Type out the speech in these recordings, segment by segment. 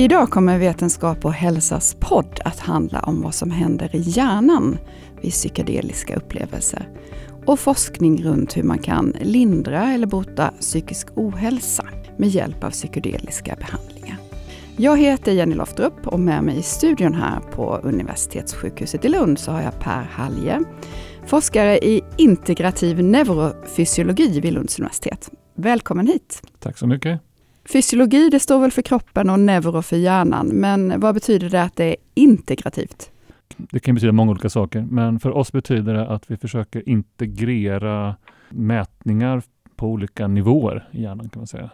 Idag kommer Vetenskap och hälsas podd att handla om vad som händer i hjärnan vid psykedeliska upplevelser och forskning runt hur man kan lindra eller bota psykisk ohälsa med hjälp av psykedeliska behandlingar. Jag heter Jenny Loftrup och med mig i studion här på Universitetssjukhuset i Lund så har jag Per Halje, forskare i integrativ neurofysiologi vid Lunds universitet. Välkommen hit! Tack så mycket! Fysiologi, det står väl för kroppen och neuro för hjärnan, men vad betyder det att det är integrativt? Det kan betyda många olika saker, men för oss betyder det att vi försöker integrera mätningar på olika nivåer i hjärnan kan man säga.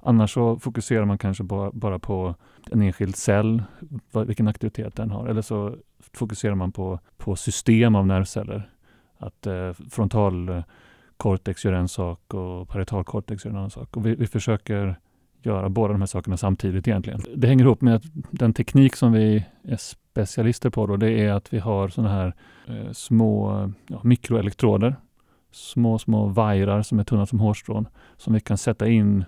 Annars så fokuserar man kanske bara på en enskild cell, vilken aktivitet den har, eller så fokuserar man på, på system av nervceller. Att eh, frontalkortex gör en sak och paritalkortex gör en annan sak. Och vi, vi försöker göra båda de här sakerna samtidigt egentligen. Det hänger ihop med att den teknik som vi är specialister på då, det är att vi har sådana här eh, små ja, mikroelektroder. Små, små vajrar som är tunna som hårstrån som vi kan sätta in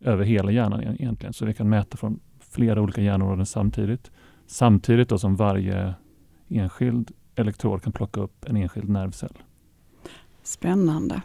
över hela hjärnan e-, egentligen. Så vi kan mäta från flera olika hjärnområden samtidigt. Samtidigt då som varje enskild elektrod kan plocka upp en enskild nervcell. Spännande.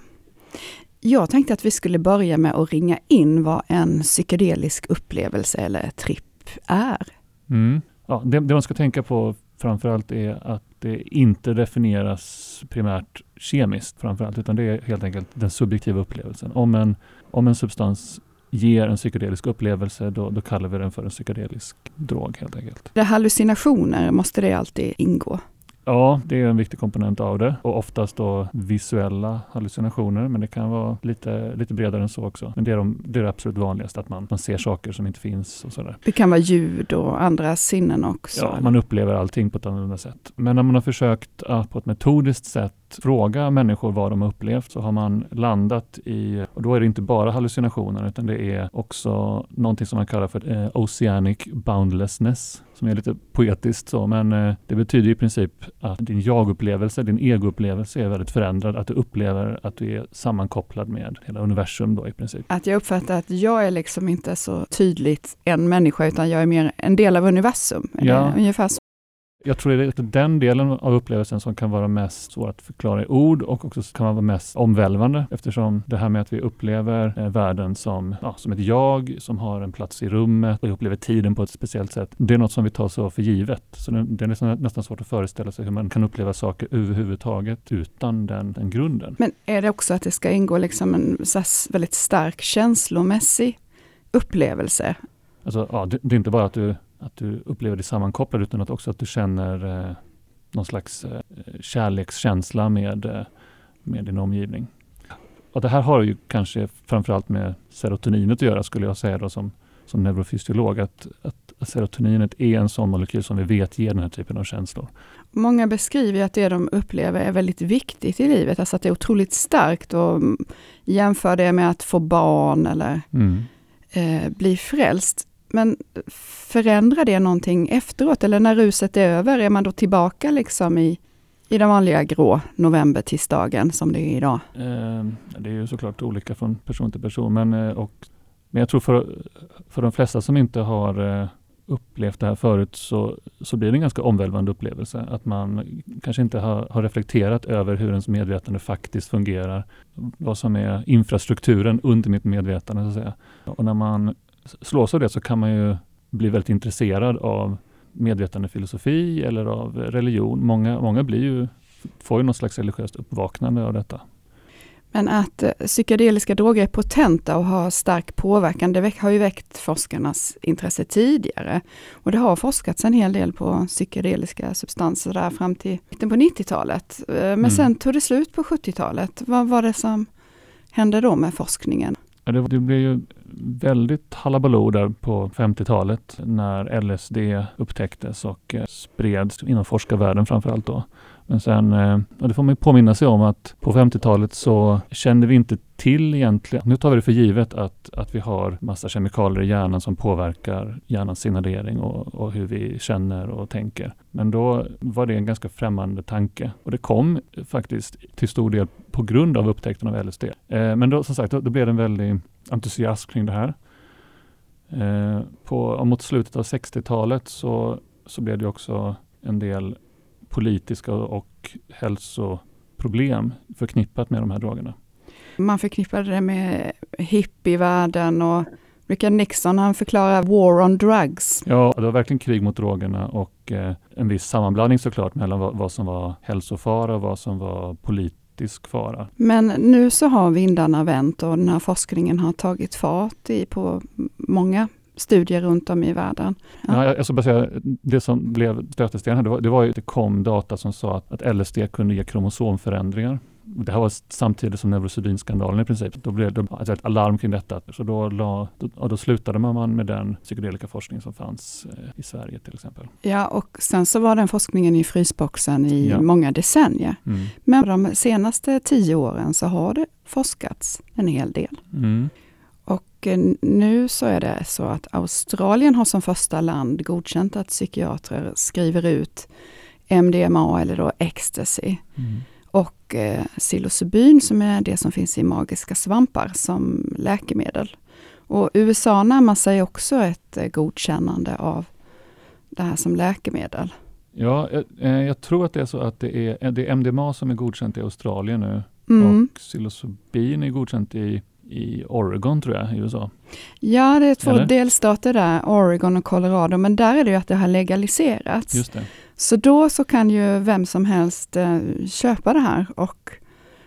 Jag tänkte att vi skulle börja med att ringa in vad en psykedelisk upplevelse eller tripp är. Mm. Ja, det, det, man ska tänka på framförallt är att det inte definieras primärt kemiskt framförallt, utan det är helt enkelt den subjektiva upplevelsen. Om en, om en substans ger en psykedelisk upplevelse, då, då kallar vi den för en psykedelisk drog helt enkelt. Det hallucinationer, måste det alltid ingå? Ja, det är en viktig komponent av det och oftast då visuella hallucinationer, men det kan vara lite, lite bredare än så också. Men det är, de, det, är det absolut vanligaste, att man, man ser saker som inte finns och sådär. Det kan vara ljud och andra sinnen också? Ja, man upplever allting på ett annorlunda sätt. Men när man har försökt att på ett metodiskt sätt fråga människor vad de har upplevt så har man landat i, och då är det inte bara hallucinationer utan det är också någonting som man kallar för eh, oceanic boundlessness som är lite poetiskt så, men eh, det betyder i princip att din jag-upplevelse, din ego-upplevelse är väldigt förändrad, att du upplever att du är sammankopplad med hela universum då i princip. Att jag uppfattar att jag är liksom inte så tydligt en människa, utan jag är mer en del av universum. Ja. ungefär så? Jag tror det är den delen av upplevelsen som kan vara mest svår att förklara i ord och också kan vara mest omvälvande eftersom det här med att vi upplever eh, världen som, ja, som ett jag som har en plats i rummet och upplever tiden på ett speciellt sätt. Det är något som vi tar så för givet. Så det, det är nästan, nästan svårt att föreställa sig hur man kan uppleva saker överhuvudtaget utan den, den grunden. Men är det också att det ska ingå liksom en väldigt stark känslomässig upplevelse? Alltså, ja, det, det är inte bara att du att du upplever dig sammankopplad utan att också att du känner eh, någon slags eh, kärlekskänsla med, eh, med din omgivning. Och det här har ju kanske framförallt med serotoninet att göra skulle jag säga då som, som neurofysiolog. Att, att, att serotoninet är en sån molekyl som vi vet ger den här typen av känslor. Många beskriver att det de upplever är väldigt viktigt i livet, alltså att det är otroligt starkt och jämför det med att få barn eller mm. eh, bli frälst. Men förändrar det någonting efteråt? Eller när ruset är över, är man då tillbaka liksom i, i den vanliga grå novembertisdagen som det är idag? Ehm, det är ju såklart olika från person till person. Men, eh, och, men jag tror för, för de flesta som inte har eh, upplevt det här förut så, så blir det en ganska omvälvande upplevelse. Att man kanske inte har, har, reflekterat över hur ens medvetande faktiskt fungerar. Vad som är infrastrukturen under mitt medvetande. Så att säga. Och när man slås av det så kan man ju bli väldigt intresserad av medvetandefilosofi eller av religion. Många, många blir ju, får ju något slags religiöst uppvaknande av detta. Men att eh, psykedeliska droger är potenta och har stark påverkan, det har ju väckt forskarnas intresse tidigare. Och det har forskats en hel del på psykedeliska substanser där fram till mitten på 90-talet. Eh, men mm. sen tog det slut på 70-talet. Vad var det som hände då med forskningen? Ja, det, det blev ju väldigt halabaloo där på 50-talet när LSD upptäcktes och eh, spreds inom forskarvärlden framförallt då. Men sen, eh, och det får man påminna sig om att på 50-talet så kände vi inte till egentligen, nu tar vi det för givet att, att vi har massa kemikalier i hjärnan som påverkar hjärnans signalering och, och hur vi känner och tänker. Men då var det en ganska främmande tanke och det kom faktiskt till stor del på grund av upptäckten av LSD. Eh, men då som sagt, då, då blev det en väldig entusiasm kring det här. Eh, på, mot slutet av 60-talet så, så blev det också en del politiska och hälsoproblem förknippat med de här drogerna. Man förknippade det med hippievärlden och Richard Nixon han förklarar war on drugs. Ja, det var verkligen krig mot drogerna och eh, en viss sammanblandning såklart mellan vad, vad, som var hälsofara och vad som var politisk fara. Men nu så har vindarna vänt och den här forskningen har tagit fart i, på många studier runt om i världen. Ja. Ja, jag ska bara säga, det som blev stötestenen, det det var ju att det kom data som sa att, att LSD kunde ge kromosomförändringar det här var samtidigt som neurosedynskandalen i princip. Då blev det alltså ett alarm kring detta. Så då, la, då, då slutade man med den psykedelika forskning som fanns eh, i Sverige till exempel. Ja, och sen så var den forskningen i frysboxen i ja. många decennier. Mm. Men de senaste tio åren så har det forskats en hel del. Mm. Och eh, nu så är det så att Australien har som första land godkänt att psykiatrer skriver ut MDMA eller då ecstasy. Mm och eh, psilocybin som är det som finns i magiska svampar som läkemedel. Och USA närmar sig också ett eh, godkännande av det här som läkemedel. Ja, jag, eh, jag, tror att det är så att det är, det är MDMA som är godkänt i Australien nu mm. och psilocybin är godkänt i, i Oregon tror jag, i USA. Ja, det är två Eller? delstater där, Oregon och Colorado, men där är det ju att det har legaliserats. Just det. Så då så kan ju vem som helst eh, köpa det här och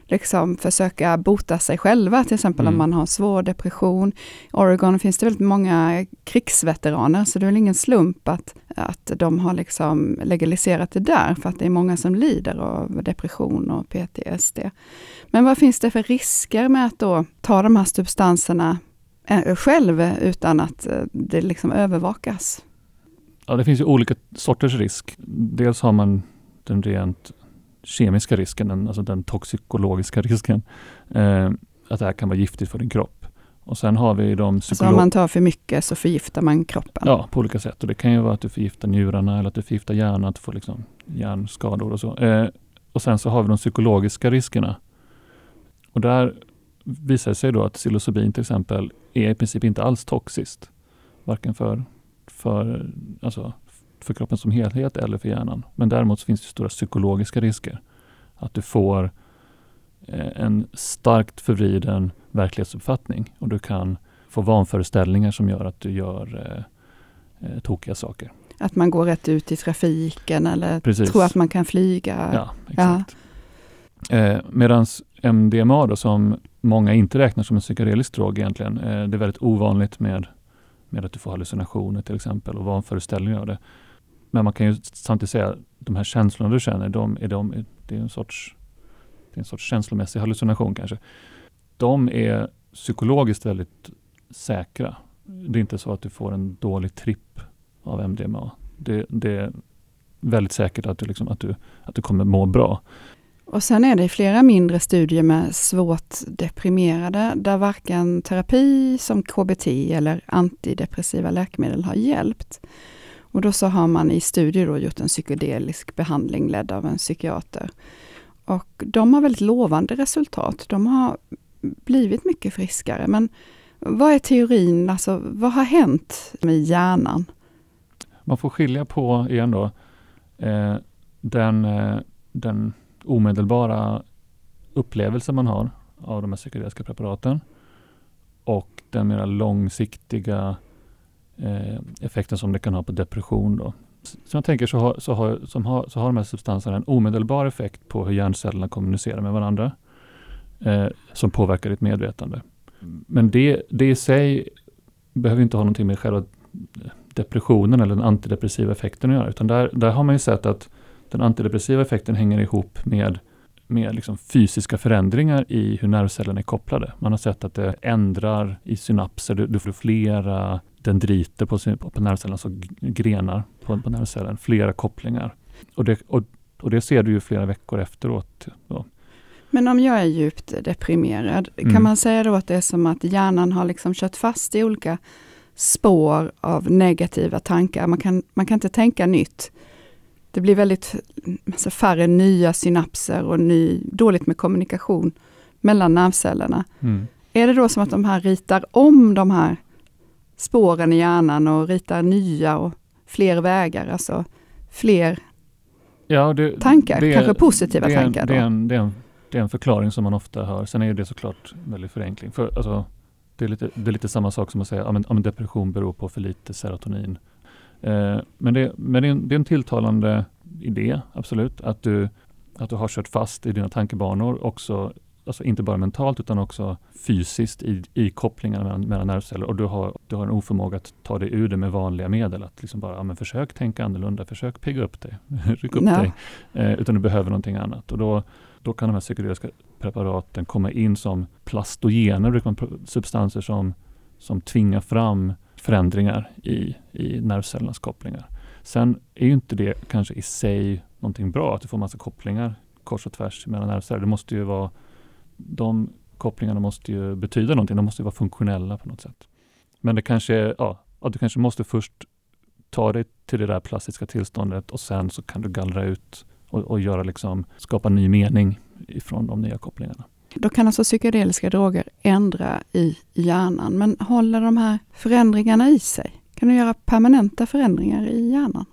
liksom försöka bota sig själva, till exempel mm. om man har svår depression. I Oregon finns det väldigt många krigsveteraner, så det är väl ingen slump att, att de har liksom legaliserat det där, för att det är många som lider av depression och PTSD. Men vad finns det för risker med att då ta de här substanserna eh, själv utan att eh, det liksom övervakas? Ja, det finns ju olika sorters risk. Dels har man den rent kemiska risken, den, alltså den toxikologiska risken, eh, att det här kan vara giftigt för din kropp. Och sen har vi de psykolog... Alltså om man tar för mycket så förgiftar man kroppen? Ja, på olika sätt. Och det kan ju vara att du förgiftar njurarna eller att du förgiftar hjärnan, att du får liksom hjärnskador och så. Eh, och sen så har vi de psykologiska riskerna. Och där visar det sig då att psilocybin till exempel är i princip inte alls toxiskt. Varken för för, alltså, för kroppen som helhet eller för hjärnan. Men däremot finns det stora psykologiska risker. Att du får eh, en starkt förvriden verklighetsuppfattning och du kan få vanföreställningar som gör att du gör eh, eh tokiga saker. Att man går rätt ut i trafiken eller Precis. tror att man kan flyga. Ja, exakt. Ja. Eh, Medan MDMA då, som många inte räknar som en psykedelisk drog egentligen, eh, det är väldigt ovanligt med med att du får hallucinationer till exempel och vanföreställningar av det. Men man kan ju samtidigt säga att de här känslorna du känner, de, är de, det är en sorts, det är en sorts känslomässig hallucination kanske. De är psykologiskt väldigt säkra. Det är inte så att du får en dålig tripp av MDMA. Det, det är väldigt säkert att du, liksom, att, du, att du kommer må bra. Och sen är det flera mindre studier med svårt deprimerade, där varken terapi som KBT eller antidepressiva läkemedel har hjälpt. Och då så har man i studier då gjort en psykedelisk behandling ledd av en psykiater. Och de har väldigt lovande resultat. De har blivit mycket friskare. Men vad är teorin, alltså vad har hänt med hjärnan? Man får skilja på, igen då, eh, den, eh, den omedelbara upplevelse man har av de här psykedeliska preparaten och den mer långsiktiga eh, effekten som det kan ha på depression. Då. Så jag tänker så har, så, har, som har, så har de här substanserna en omedelbar effekt på hur hjärncellerna kommunicerar med varandra eh, som påverkar ditt medvetande. Men det, det i sig behöver inte ha någonting med själva eh, depressionen eller den antidepressiva effekten att göra, utan där, där har man ju sett att den antidepressiva effekten hänger ihop med, med liksom fysiska förändringar i hur nervcellerna är kopplade. Man har sett att det ändrar i synapser, du, du får flera dendriter på, på nervcellen, alltså grenar på, på nervcellen, flera kopplingar. Och det, och, och det ser du ju flera veckor efteråt. Då. Men om jag är djupt deprimerad, mm. kan man säga då att det är som att hjärnan har liksom kört fast i olika spår av negativa tankar. Man kan, man kan inte tänka nytt det blir väldigt alltså färre nya synapser och ny, dåligt med kommunikation mellan nervcellerna. Mm. Är det då som att de här ritar om de här spåren i hjärnan och ritar nya och fler vägar, alltså fler ja, det, tankar, det, kanske positiva det tankar. Det är, en, det, är en, det är en förklaring som man ofta hör. Sen är det såklart väldigt förenkling. För, alltså, det, är lite, det är lite samma sak som att säga att ja, depression beror på för lite serotonin. Eh, men det, men det är, en, det är en tilltalande idé, absolut, att du, att du har kört fast i dina tankebanor också alltså inte bara mentalt utan också fysiskt i, i kopplingarna mellan, mellan nervceller och du har, du har en oförmåga att ta dig ur det med vanliga medel. Att liksom bara, ja, men försök tänka annorlunda, försök pigga upp dig, ryck upp Ja. dig. Eh, utan du behöver någonting annat. Och då, då kan de här psykedeliska preparaten komma in som plastogener, brukar man substanser som, som tvingar fram förändringar i, i nervcellernas kopplingar. Sen är ju inte det kanske i sig någonting bra, att du får massa kopplingar kors och tvärs mellan nervceller. Det måste ju vara, de kopplingarna måste ju betyda någonting, de måste ju vara funktionella på något sätt. Men det kanske är, ja, att du kanske måste först ta dig till det där plastiska tillståndet och sen så kan du gallra ut och, och göra liksom, skapa ny mening ifrån de nya kopplingarna. Då kan alltså psykedeliska droger ändra i hjärnan, men håller de här förändringarna i sig? Kan du göra permanenta förändringar i hjärnan?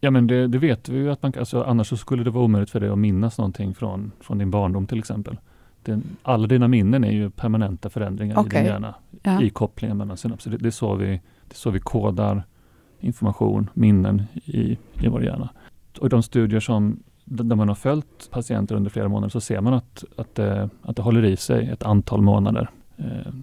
Ja men det, det vet vi ju att man alltså, annars så skulle det vara omöjligt för dig att minnas någonting från, från din barndom till exempel. Det, alla dina minnen är ju permanenta förändringar i Okej. din hjärna Ja. i kopplingen mellan synapser. Det, det, är så vi, det är så vi kodar information, minnen i, i vår hjärna. Och i de studier som där man har följt patienter under flera månader så ser man att, att, det, att det håller i sig ett antal månader, eh,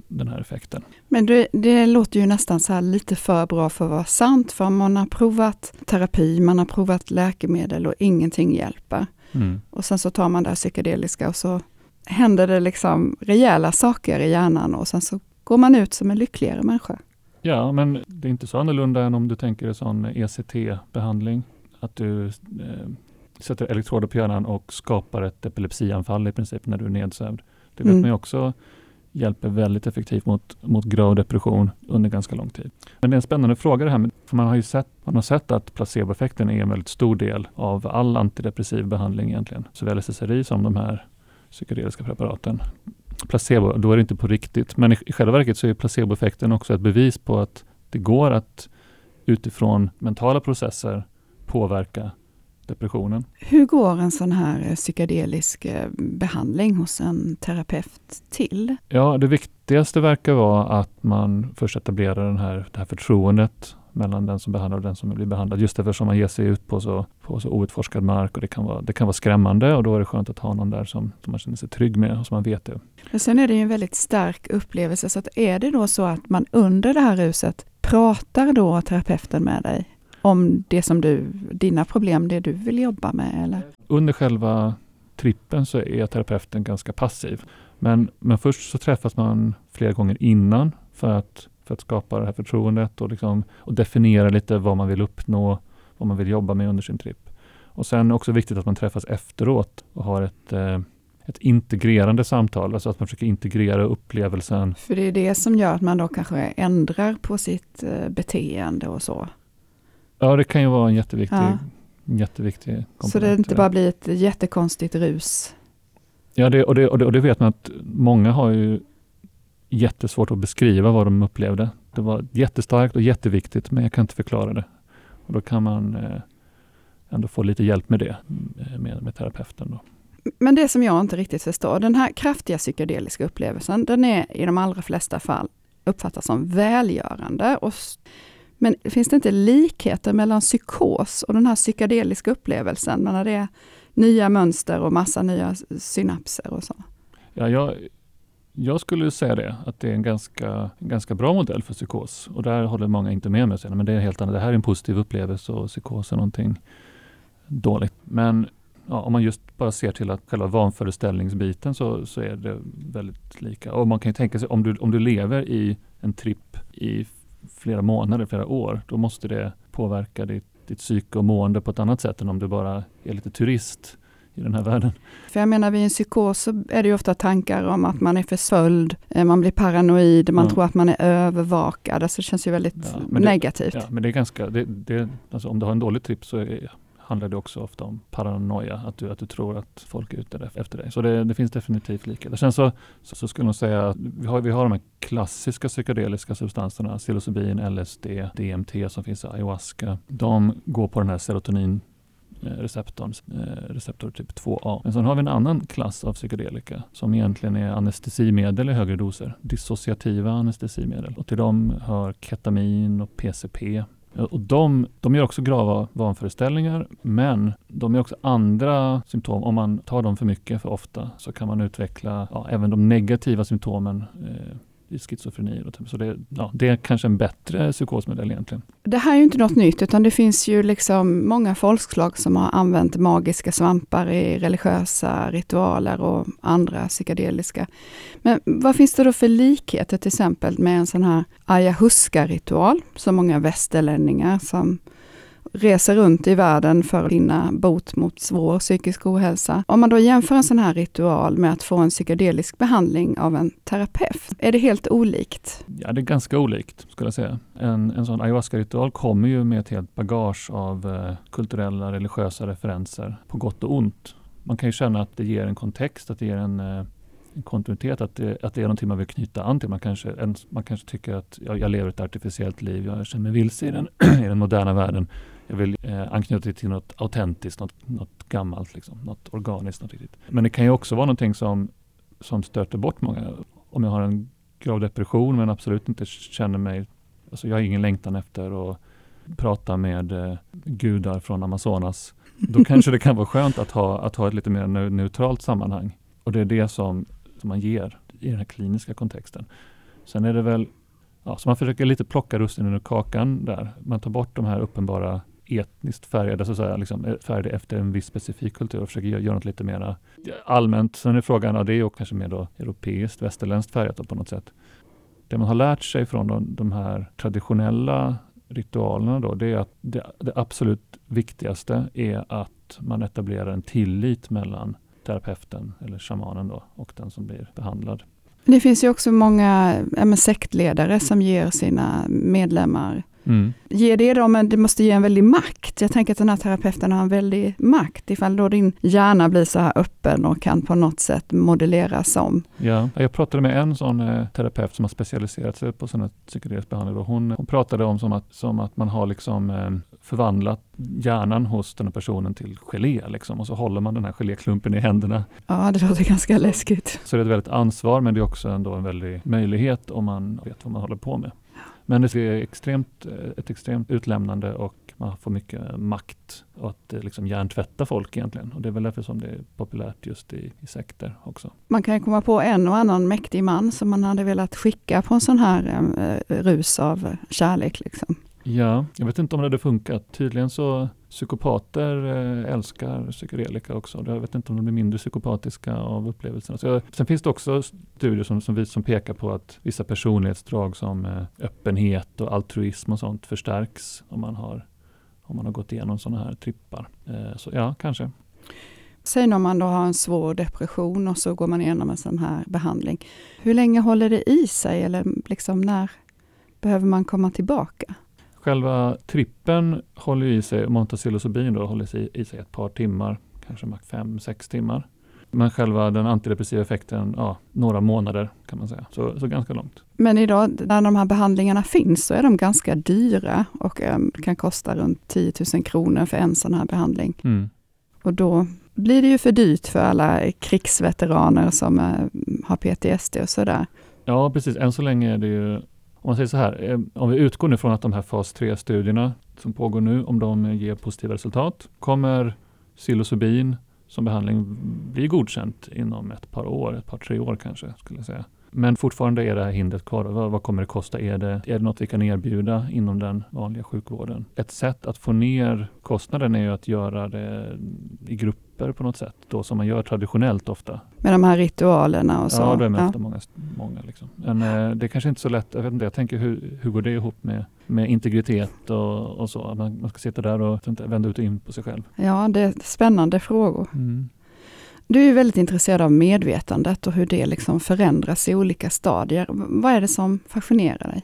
den här effekten. Men det, det låter ju nästan så här lite för bra för att vara sant, för man har provat terapi, man har provat läkemedel och ingenting hjälper. Mm. Och sen så tar man det här psykedeliska och så händer det liksom rejäla saker i hjärnan och sen så går man ut som en lyckligare människa. Ja, men det är inte så annorlunda än om du tänker en sån ECT-behandling. Att du eh, sätter elektroder på hjärnan och skapar ett epilepsianfall i princip när du är nedsövd. Det vet Mm. man ju också hjälper väldigt effektivt mot, mot grå depression under ganska lång tid. Men det är en spännande fråga det här, med, för man har ju sett, man har sett att placeboeffekten är en väldigt stor del av all antidepressiv behandling egentligen. Såväl SSRI som de här psykedeliska preparaten. Placebo, då är det inte på riktigt. Men i, i själva verket så är placeboeffekten också ett bevis på att det går att utifrån mentala processer påverka depressionen. Hur går en sån här eh, psykedelisk eh, behandling hos en terapeut till? Ja, det viktigaste verkar vara att man först etablerar den här, det här förtroendet mellan den som behandlar och den som blir behandlad. Just eftersom man ger sig ut på så, på så outforskad mark och det kan, vara, det kan vara skrämmande och då är det skönt att ha någon där som, som man känner sig trygg med och som man vet det. Men sen är det ju en väldigt stark upplevelse, så att är det då så att man under det här ruset pratar då terapeuten med dig om det som du, dina problem, det du vill jobba med eller? Under själva trippen så är terapeuten ganska passiv. Men, men först så träffas man flera gånger innan för att, för att skapa det här förtroendet och, liksom, och definiera lite vad man vill uppnå, vad man vill jobba med under sin tripp. Och sen också viktigt att man träffas efteråt och har ett, eh, ett integrerande samtal, alltså att man försöker integrera upplevelsen. För det är det som gör att man då kanske ändrar på sitt eh, beteende och så. Ja, det kan ju vara en jätteviktig, Ja. jätteviktig komponent. Så det inte bara blir ett jättekonstigt rus. Ja, det, och, det, och, det, och det vet man att många har ju jättesvårt att beskriva vad de upplevde. Det var jättestarkt och jätteviktigt, men jag kan inte förklara det. Och då kan man eh, ändå få lite hjälp med det, eh, med, med terapeuten. Då. Men det som jag inte riktigt förstår, den här kraftiga psykedeliska upplevelsen, den är i de allra flesta fall uppfattas som välgörande. Och, men finns det inte likheter mellan psykos och den här psykedeliska upplevelsen? Men när det är nya mönster och massa nya synapser och så. Ja, jag, jag skulle säga det, att det är en ganska, en ganska bra modell för psykos. Och där håller många inte med mig, men det är helt annat. Det här är en positiv upplevelse och psykos är någonting dåligt. Men ja, om man just bara ser till att själva vanföreställningsbiten så, så är det väldigt lika. Och man kan ju tänka sig om du, om du lever i en tripp i flera månader, flera år, då måste det påverka ditt, ditt psyke och mående på ett annat sätt än om du bara är lite turist i den här världen. För jag menar vid en psykos så är det ju ofta tankar om att man är försöljd, eh, man blir paranoid, man Ja. tror att man är övervakad. Alltså det känns ju väldigt Ja, men det- negativt. Ja, men det är ganska, det, det, alltså om du har en dålig tripp så är, handlar det också ofta om paranoia, att du, att du tror att folk är ute efter dig. Så det, det finns definitivt likheter. Sen så, så, så skulle jag säga att vi har, vi har de här klassiska psykedeliska substanserna, psilocybin, LSD, DMT som finns i ayahuasca. De går på den här serotonin eh, receptorn, eh, receptor typ 2A. Men sen har vi en annan klass av psykedelika som egentligen är anestesimedel i högre doser, dissociativa anestesimedel. Och till dem hör ketamin och PCP. Eh, och de, de gör också grava vanföreställningar, men de ger också andra symptom. Om man tar dem för mycket, för ofta, så kan man utveckla ja, även de negativa symptomen eh, i schizofreni. Typ. Så det, ja, det är kanske en bättre psykosmodell egentligen. Det här är ju inte något nytt, utan det finns ju liksom många folkslag som har använt magiska svampar i religiösa ritualer och andra psykedeliska. Men vad finns det då för likheter till exempel med en sån här ayahuasca-ritual, som många västerlänningar som reser runt i världen för att finna bot mot svår psykisk ohälsa. Om man då jämför en sån här ritual med att få en psykedelisk behandling av en terapeut, är det helt olikt? Ja, det är ganska olikt skulle jag säga. En, en sån ayahuasca-ritual kommer ju med ett helt bagage av eh, kulturella, religiösa referenser på gott och ont. Man kan ju känna att det ger en kontext, att det ger en eh, kontinuitet, att det, att det är någonting man vill knyta an till. Man kanske, en, man kanske tycker att jag, jag lever ett artificiellt liv, jag känner mig vilse i den, i den moderna världen. Jag vill eh, anknyta till något autentiskt, något, något gammalt, liksom, något organiskt. Något riktigt. Men det kan ju också vara någonting som, som stöter bort många. Om jag har en grav depression men absolut inte känner mig, alltså jag har ingen längtan efter att prata med eh, gudar från Amazonas. Då kanske det kan vara skönt att ha, att ha ett lite mer neutralt sammanhang. Och det är det som, som man ger i den här kliniska kontexten. Sen är det väl, ja, så man försöker lite plocka russinen ur kakan där. Man tar bort de här uppenbara etniskt färgade, så att säga, liksom, eh, färgade efter en viss specifik kultur och försöker göra något lite mer eh, allmänt. Sen är frågan, ja, det är ju kanske mer då europeiskt, västerländskt färgat på något sätt. Det man har lärt sig från de, de här traditionella ritualerna då, det är att det, det, absolut viktigaste är att man etablerar en tillit mellan terapeuten eller shamanen då och den som blir behandlad. Det finns ju också många sektledare som ger sina medlemmar Mm. Ger det dem, det måste ge en väldig makt. Jag tänker att den här terapeuten har en väldig makt ifall då din hjärna blir så här öppen och kan på något sätt modelleras om. Ja, jag pratade med en sån eh, terapeut som har specialiserat sig på sådana psykedelisk behandling. Hon, hon pratade om som att, som att man har liksom eh, förvandlat hjärnan hos den här personen till gelé liksom, och så håller man den här geléklumpen i händerna. Ja, det låter ganska läskigt. Så det är ett väldigt ansvar men det är också ändå en väldig möjlighet om man vet vad man håller på med. Men det är extremt, ett extremt utlämnande och man får mycket makt och att eh, liksom hjärntvätta folk egentligen. Och det är väl därför som det är populärt just i, i sekter också. Man kan komma på en och annan mäktig man som man hade velat skicka på en sån här eh, eh rus av kärlek. Liksom. Ja, jag vet inte om det hade funkat. Tydligen så psykopater eh, älskar psykedelika också. Jag vet inte om de blir mindre psykopatiska av upplevelserna. Så, sen finns det också studier som, som, som pekar på att vissa personlighetsdrag som eh, öppenhet och altruism och sånt förstärks om man har, om man har gått igenom sådana här trippar. Eh, så ja, kanske. Säg om man då har en svår depression och så går man igenom en sån här behandling. Hur länge håller det i sig eller liksom när behöver man komma tillbaka? Själva trippen håller i sig, montacillosubin då, håller sig i sig ett par timmar, kanske max fem, sex timmar. Men själva den antidepressiva effekten, ja, några månader kan man säga. Så, så ganska långt. Men idag när de här behandlingarna finns så är de ganska dyra och um, kan kosta runt 10 000 kronor för en sån här behandling. Mm. Och då blir det ju för dyrt för alla krigsveteraner som uh, har PTSD och sådär. Ja, precis. Än så länge är det ju om man säger så här, eh, om vi utgår nu från att de här fas 3-studierna som pågår nu, om de ger positiva resultat, kommer psilocybin som behandling bli godkänt inom ett par år, ett par tre år kanske, skulle jag säga. Men fortfarande är det här hindret kvar. Vad, vad, kommer det kosta? Är det, är det något vi kan erbjuda inom den vanliga sjukvården? Ett sätt att få ner kostnaden är ju att göra det i grupper på något sätt, då som man gör traditionellt ofta. Med de här ritualerna och så? Ja, det är ja. många. många liksom. Men eh, det är kanske inte så lätt. Jag, vet inte, jag tänker hur, hur går det ihop med, med integritet och, och så? Man, man ska sitta där och inte, vända ut och in på sig själv. Ja, det är spännande frågor. Mm. Du är väldigt intresserad av medvetandet och hur det liksom förändras i olika stadier. Vad är det som fascinerar dig?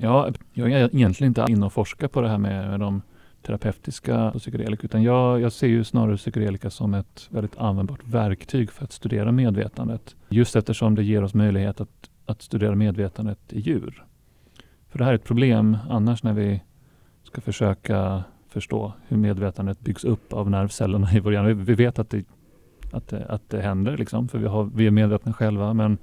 Ja, jag är egentligen inte inne och forskar på det här med, med de terapeutiska psykedelika utan jag, jag ser ju snarare psykedelika som ett väldigt användbart verktyg för att studera medvetandet. Just eftersom det ger oss möjlighet att, att studera medvetandet i djur. För det här är ett problem annars när vi ska försöka förstå hur medvetandet byggs upp av nervcellerna i vår hjärna. Vi vet att det, att det, att det händer, liksom, för vi, har, vi är medvetna själva, men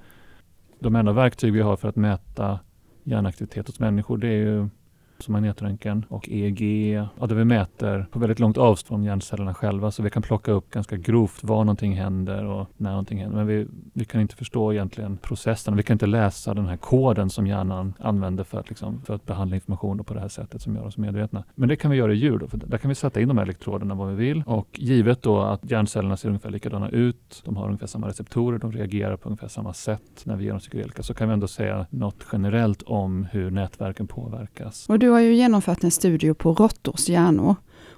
de enda verktyg vi har för att mäta hjärnaktivitet hos människor, det är ju som magnetröntgen och EEG, ja, där vi mäter på väldigt långt avstånd från hjärncellerna själva så vi kan plocka upp ganska grovt var någonting händer och när någonting händer. Men vi, vi kan inte förstå egentligen processen. Vi kan inte läsa den här koden som hjärnan använder för att, liksom, för att behandla information på det här sättet som gör oss medvetna. Men det kan vi göra i djur. Då, för där kan vi sätta in de här elektroderna vad vi vill och givet då att hjärncellerna ser ungefär likadana ut, de har ungefär samma receptorer, de reagerar på ungefär samma sätt när vi ger dem psykedelika så kan vi ändå säga något generellt om hur nätverken påverkas. Och du du har ju genomfört en studie på råttors hjärnor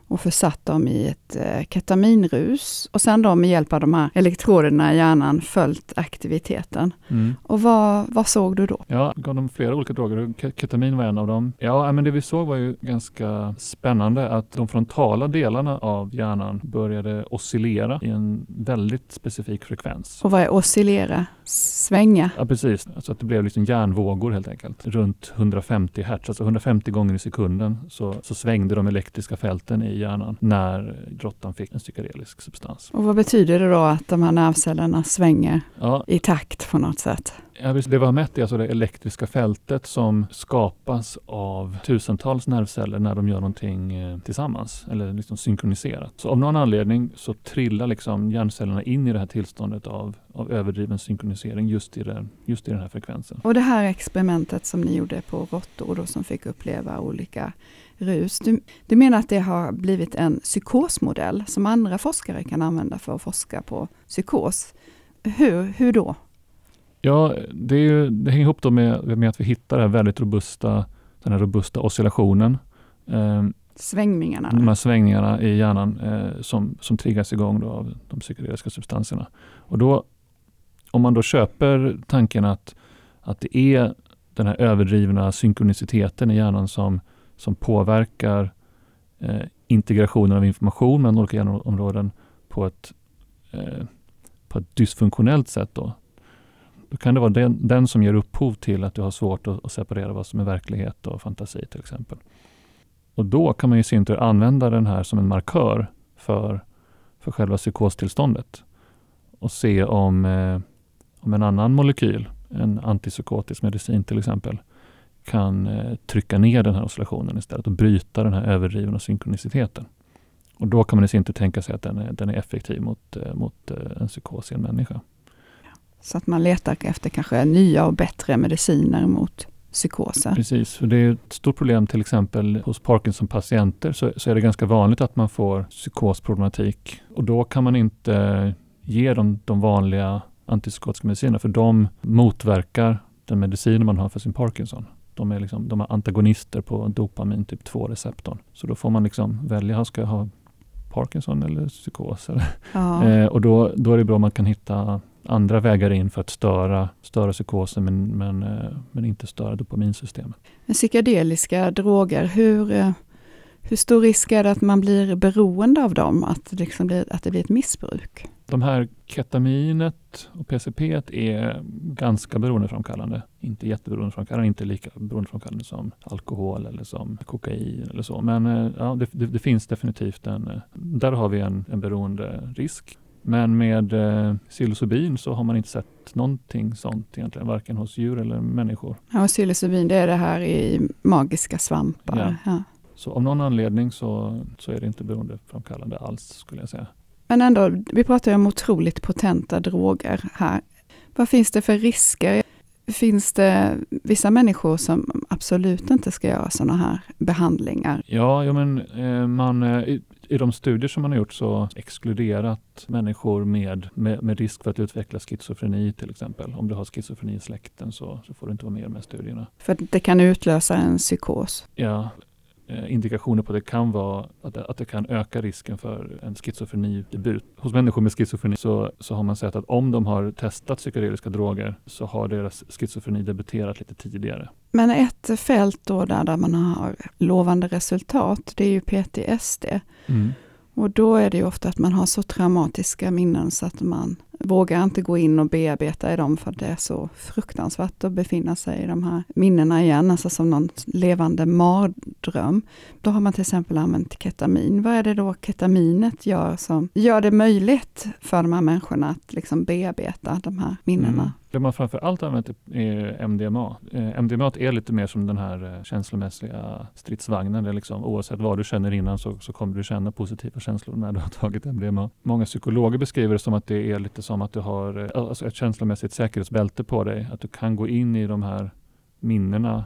och försatt dem i ett eh, ketaminrus och sen då med hjälp av de här elektroderna i hjärnan följt aktiviteten. Mm. Och vad, vad såg du då? Ja, gav dem flera olika droger. Ketamin var en av dem. Ja, men det vi såg var ju ganska spännande att de frontala delarna av hjärnan började oscillera i en väldigt specifik frekvens. Och vad är oscillera? Svänga? Ja, precis. Alltså att det blev liksom hjärnvågor helt enkelt. Runt 150 hertz, alltså 150 gånger i sekunden så, så svängde de elektriska fälten i hjärnan när råttan fick en psykedelisk substans. Och vad betyder det då att de här nervcellerna svänger ja. i takt på något sätt? Ja, det vi har mätt är alltså det elektriska fältet som skapas av tusentals nervceller när de gör någonting eh, tillsammans eller liksom synkroniserat. Så av någon anledning så trillar liksom hjärncellerna in i det här tillståndet av, av överdriven synkronisering just i, det, just i den här frekvensen. Och det här experimentet som ni gjorde på råttor då som fick uppleva olika rus. Du, du menar att det har blivit en psykosmodell som andra forskare kan använda för att forska på psykos. Hur, hur då? Ja, det, ju, det hänger ihop med, med att vi hittar den väldigt robusta, den här robusta oscillationen. Eh, svängningarna? De här svängningarna i hjärnan eh, som, som triggas igång då av de psykedeliska substanserna. Och då, om man då köper tanken att, att det är den här överdrivna synkroniciteten i hjärnan som, som påverkar eh, integrationen av information mellan olika genområden på ett, eh, på ett dysfunktionellt sätt. Då, då kan det vara den, den som ger upphov till att du har svårt att, att, separera vad som är verklighet och fantasi till exempel. Och då kan man i sin tur använda den här som en markör för, för själva psykostillståndet och se om, eh, om en annan molekyl, en antipsykotisk medicin till exempel, kan eh, trycka ner den här oscillationen istället och bryta den här överdrivna synkroniciteten. Och då kan man i sin tur tänka sig att den är, den är effektiv mot, eh, mot eh, en psykos i en människa. Så att man letar efter kanske nya och bättre mediciner mot psykoser. Precis, för det är ett stort problem till exempel hos Parkinson-patienter så, så, är det ganska vanligt att man får psykosproblematik och då kan man inte ge dem de vanliga antipsykotiska medicinerna för de motverkar den medicin man har för sin Parkinson. De är, liksom, de är antagonister på dopamin typ 2-receptorn. Så då får man liksom välja, ska jag ha Parkinson eller psykos? Ja. eh, och då, då är det bra om man kan hitta andra vägar in för att störa, störa psykosen men, men, eh, men inte störa dopaminsystemet. Psykedeliska droger, hur, eh, hur stor risk är det att man blir beroende av dem? Att det, liksom blir, att det blir ett missbruk? De här ketaminet och PCP är ganska beroendeframkallande. Inte jätteberoendeframkallande, inte lika beroendeframkallande som alkohol eller som kokain eller så. Men eh, ja, det, det, det finns definitivt en, där har vi en, en beroenderisk. Men med eh, psilocybin så har man inte sett någonting sånt egentligen, varken hos djur eller människor. Ja, och psilocybin det är det här i magiska svampar. Ja. ja. Så av någon anledning så, så är det inte beroendeframkallande alls skulle jag säga. Men ändå, vi pratar ju om otroligt potenta droger här. Vad finns det för risker? Finns det vissa människor som absolut inte ska göra sådana här behandlingar? Ja, ja men eh, man, eh, i de studier som man har gjort så exkluderat människor med, med, med, risk för att utveckla schizofreni till exempel. Om du har schizofreni i släkten så, så får du inte vara med i de här studierna. För det kan utlösa en psykos? Ja, indikationer på att det kan vara att det, att det kan öka risken för en schizofrenidebut. Hos människor med schizofreni så, så har man sett att om de har testat psykedeliska droger så har deras schizofreni debuterat lite tidigare. Men ett fält då där, där man har lovande resultat, det är ju PTSD. Mm. Och då är det ofta att man har så traumatiska minnen så att man vågar inte gå in och bearbeta i dem för det är så fruktansvärt att befinna sig i de här minnena igen, alltså som någon levande mardröm. Då har man till exempel använt ketamin. Vad är det då ketaminet gör som gör det möjligt för de här människorna att liksom bearbeta de här minnena? Mm. Det man framför allt använt är MDMA. Eh, MDMA är lite mer som den här eh, känslomässiga stridsvagnen. Det är liksom, oavsett vad du känner innan så, så kommer du känna positiva känslor när du har tagit MDMA. Många psykologer beskriver det som att det är lite som att du har eh, alltså ett känslomässigt säkerhetsbälte på dig. Att du kan gå in i de här minnena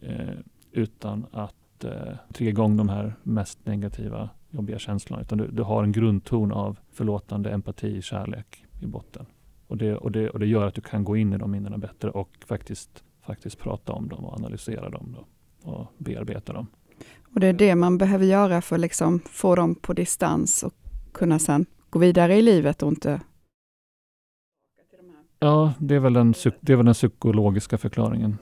eh, utan att eh, trigga igång de här mest negativa, jobbiga känslorna. Utan du, du har en grundton av förlåtande, empati, kärlek i botten. Och det, och, det, och det gör att du kan gå in i de minnena bättre och faktiskt, faktiskt prata om dem och analysera dem då, och bearbeta dem. Och det är det man behöver göra för att liksom få dem på distans och kunna sen gå vidare i livet och inte Ja, det är väl den, det är väl den psykologiska förklaringen.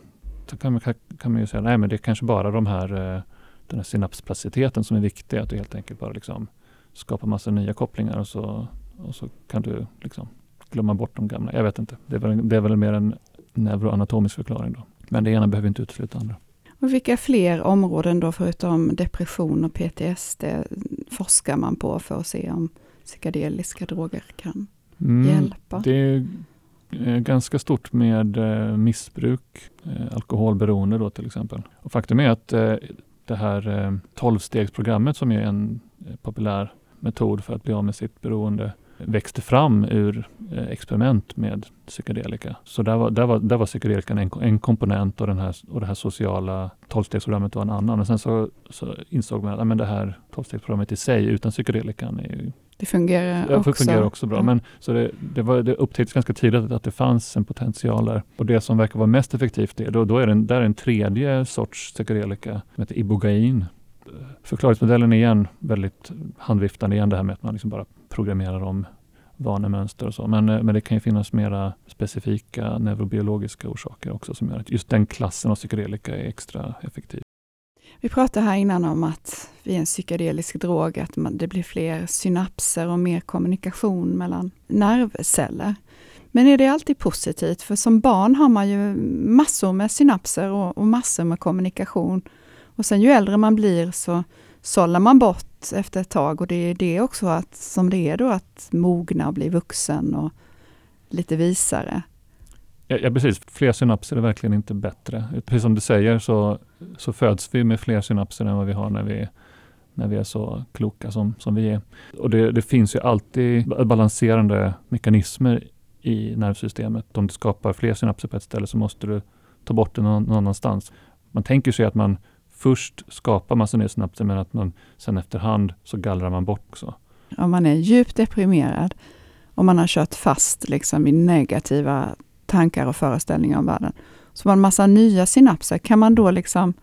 Så kan man, kan man ju säga, nej men det är kanske bara de här, eh, den här synapsplasticiteten som är viktig. Att du helt enkelt bara liksom skapar massa nya kopplingar och så, och så kan du liksom glömma bort de gamla. Jag vet inte. Det är väl, det är väl mer en neuroanatomisk förklaring då. Men det ena behöver inte utesluta andra. Och vilka fler områden då förutom depression och PTSD forskar man på för att se om psykedeliska droger kan mm, hjälpa? Det är Eh, ganska stort med eh, missbruk, eh, alkoholberoende då till exempel. Och faktum är att det här tolvstegsprogrammet som är en populär metod för att bli av med sitt beroende växte fram ur experiment med psykedelika. Så där var, där var, där var psykedelikan en, en komponent och, den här, och det här sociala tolvstegsprogrammet var en annan. Och sen så, så insåg man att men det här tolvstegsprogrammet i sig utan psykedelikan är det fungerar det också. fungerar också bra. Men, så det, det, var, det upptäcktes ganska tidigt att det fanns en potential där. Och det som verkar vara mest effektivt, är, då, då är det en, där är en tredje sorts psykedelika som heter ibogain. Förklaringsmodellen är igen väldigt handviftande igen det här med att man liksom bara programmerar om vanemönster och så. Men, eh, men det kan ju finnas mera specifika neurobiologiska orsaker också som gör att just den klassen av psykedelika är extra effektiv. Vi pratade här innan om att vid en psykedelisk drog att man, det blir fler synapser och mer kommunikation mellan nervceller. Men är det alltid positivt? För som barn har man ju massor med synapser och, och massor med kommunikation. Och sen ju äldre man blir så sållar man bort efter ett tag och det är det också att, som det är då att mogna och bli vuxen och lite visare. Ja, ja, precis. Fler synapser är verkligen inte bättre. Precis som du säger så, så föds vi med fler synapser än vad vi har när vi, när vi är så kloka som, som vi är. Och det, det finns ju alltid balanserande mekanismer i nervsystemet. Om du skapar fler synapser på ett ställe så måste du ta bort det någon, någon annanstans. Man tänker sig att man först skapar massa nya synapser men att man sen efterhand så gallrar man bort också. Om man är djupt deprimerad och man har kört fast liksom i negativa tankar och föreställningar om världen. Så man har massa nya synapser. Kan man då liksom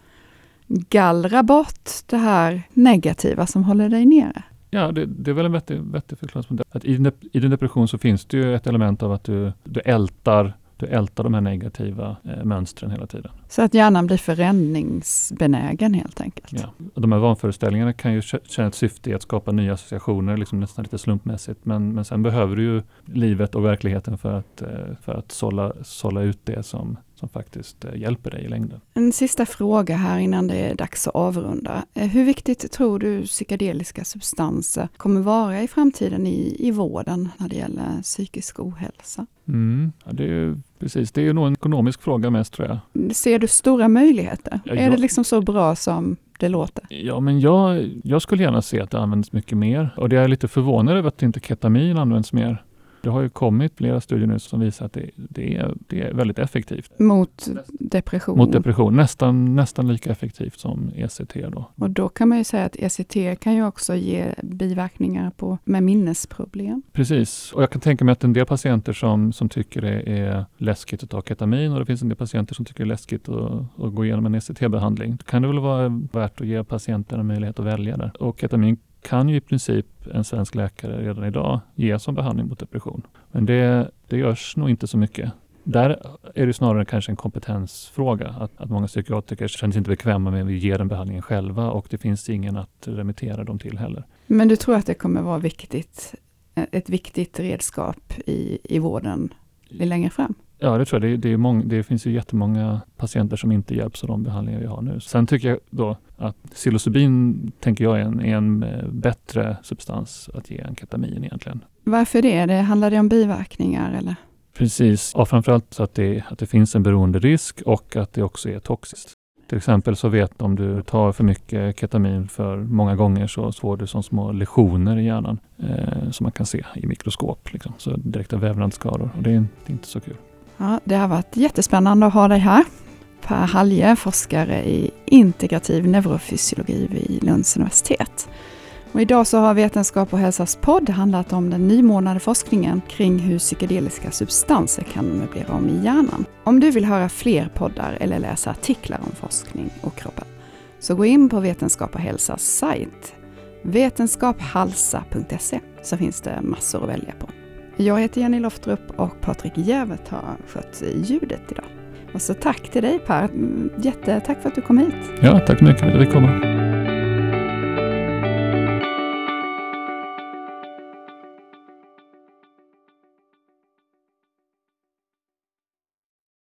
gallra bort det här negativa som håller dig nere? Ja, det, det är väl en vettig, vettig förklaringsmodell. Att i, I din depression så finns det ju ett element av att du, du ältar du ältar de här negativa eh, mönstren hela tiden. Så att hjärnan blir förändringsbenägen helt enkelt? Ja. Och de här vanföreställningarna kan ju känna ett syfte i att skapa nya associationer, liksom nästan lite slumpmässigt. Men, men sen behöver du ju livet och verkligheten för att, eh, för att sålla, sålla ut det som, som faktiskt eh, hjälper dig i längden. En sista fråga här innan det är dags att avrunda. Eh, hur viktigt tror du psykedeliska substanser kommer vara i framtiden i, i vården när det gäller psykisk ohälsa? Mm, ja, det är precis, det är nog en ekonomisk fråga mest tror jag. Ser du stora möjligheter? Ja, är jag, det liksom så bra som det låter? Ja, men jag, jag skulle gärna se att det används mycket mer och det är lite förvånad över att inte ketamin används mer. Det har ju kommit flera studier nu som visar att det, det, är, det är väldigt effektivt. Mot depression? Mot depression, nästan, nästan lika effektivt som ECT. Då. Och då kan man ju säga att ECT kan ju också ge biverkningar på, med minnesproblem. Precis, och jag kan tänka mig att en del patienter som, som tycker det är läskigt att ta ketamin och det finns en del patienter som tycker det är läskigt att, att gå igenom en ECT-behandling. Då kan det väl vara värt att ge patienten en möjlighet att välja där. Och ketamin kan ju i princip en svensk läkare redan idag ge som behandling mot depression. Men det, det görs nog inte så mycket. Där är det snarare kanske en kompetensfråga. Att, att många psykiatriker känner sig inte bekväma med att ge den behandlingen själva och det finns ingen att remittera dem till heller. Men du tror att det kommer vara viktigt, ett viktigt redskap i, i vården längre fram? Ja, det tror jag. Det, det, många, det finns ju jättemånga patienter som inte hjälps av de behandlingar vi har nu. Sen tycker jag då att psilocybin tänker jag är en, är en eh, bättre substans att ge än ketamin egentligen. Varför det? det? Handlar det om biverkningar eller? Precis, och framförallt så att det, att det finns en beroenderisk och att det också är toxiskt. Till exempel så vet om du tar för mycket ketamin för många gånger så får du som små lesioner i hjärnan eh, som man kan se i mikroskop. Liksom. Så direkta vävnadsskador och det är, det är inte så kul. Ja, det har varit jättespännande att ha dig här. Per Halje, forskare i integrativ neurofysiologi vid Lunds universitet. Och idag så har Vetenskap och hälsas podd handlat om den nymornade forskningen kring hur psykedeliska substanser kan möblera om i hjärnan. Om du vill höra fler poddar eller läsa artiklar om forskning och kroppen så gå in på Vetenskap och hälsas sajt vetenskaphalsa.se så finns det massor att välja på. Jag heter Jenny Loftrup och Patrik Jävert har skött ljudet idag. Och så tack till dig Per. Mm, Jättetack för att du kom hit. Ja, tack så mycket för att du fick komma.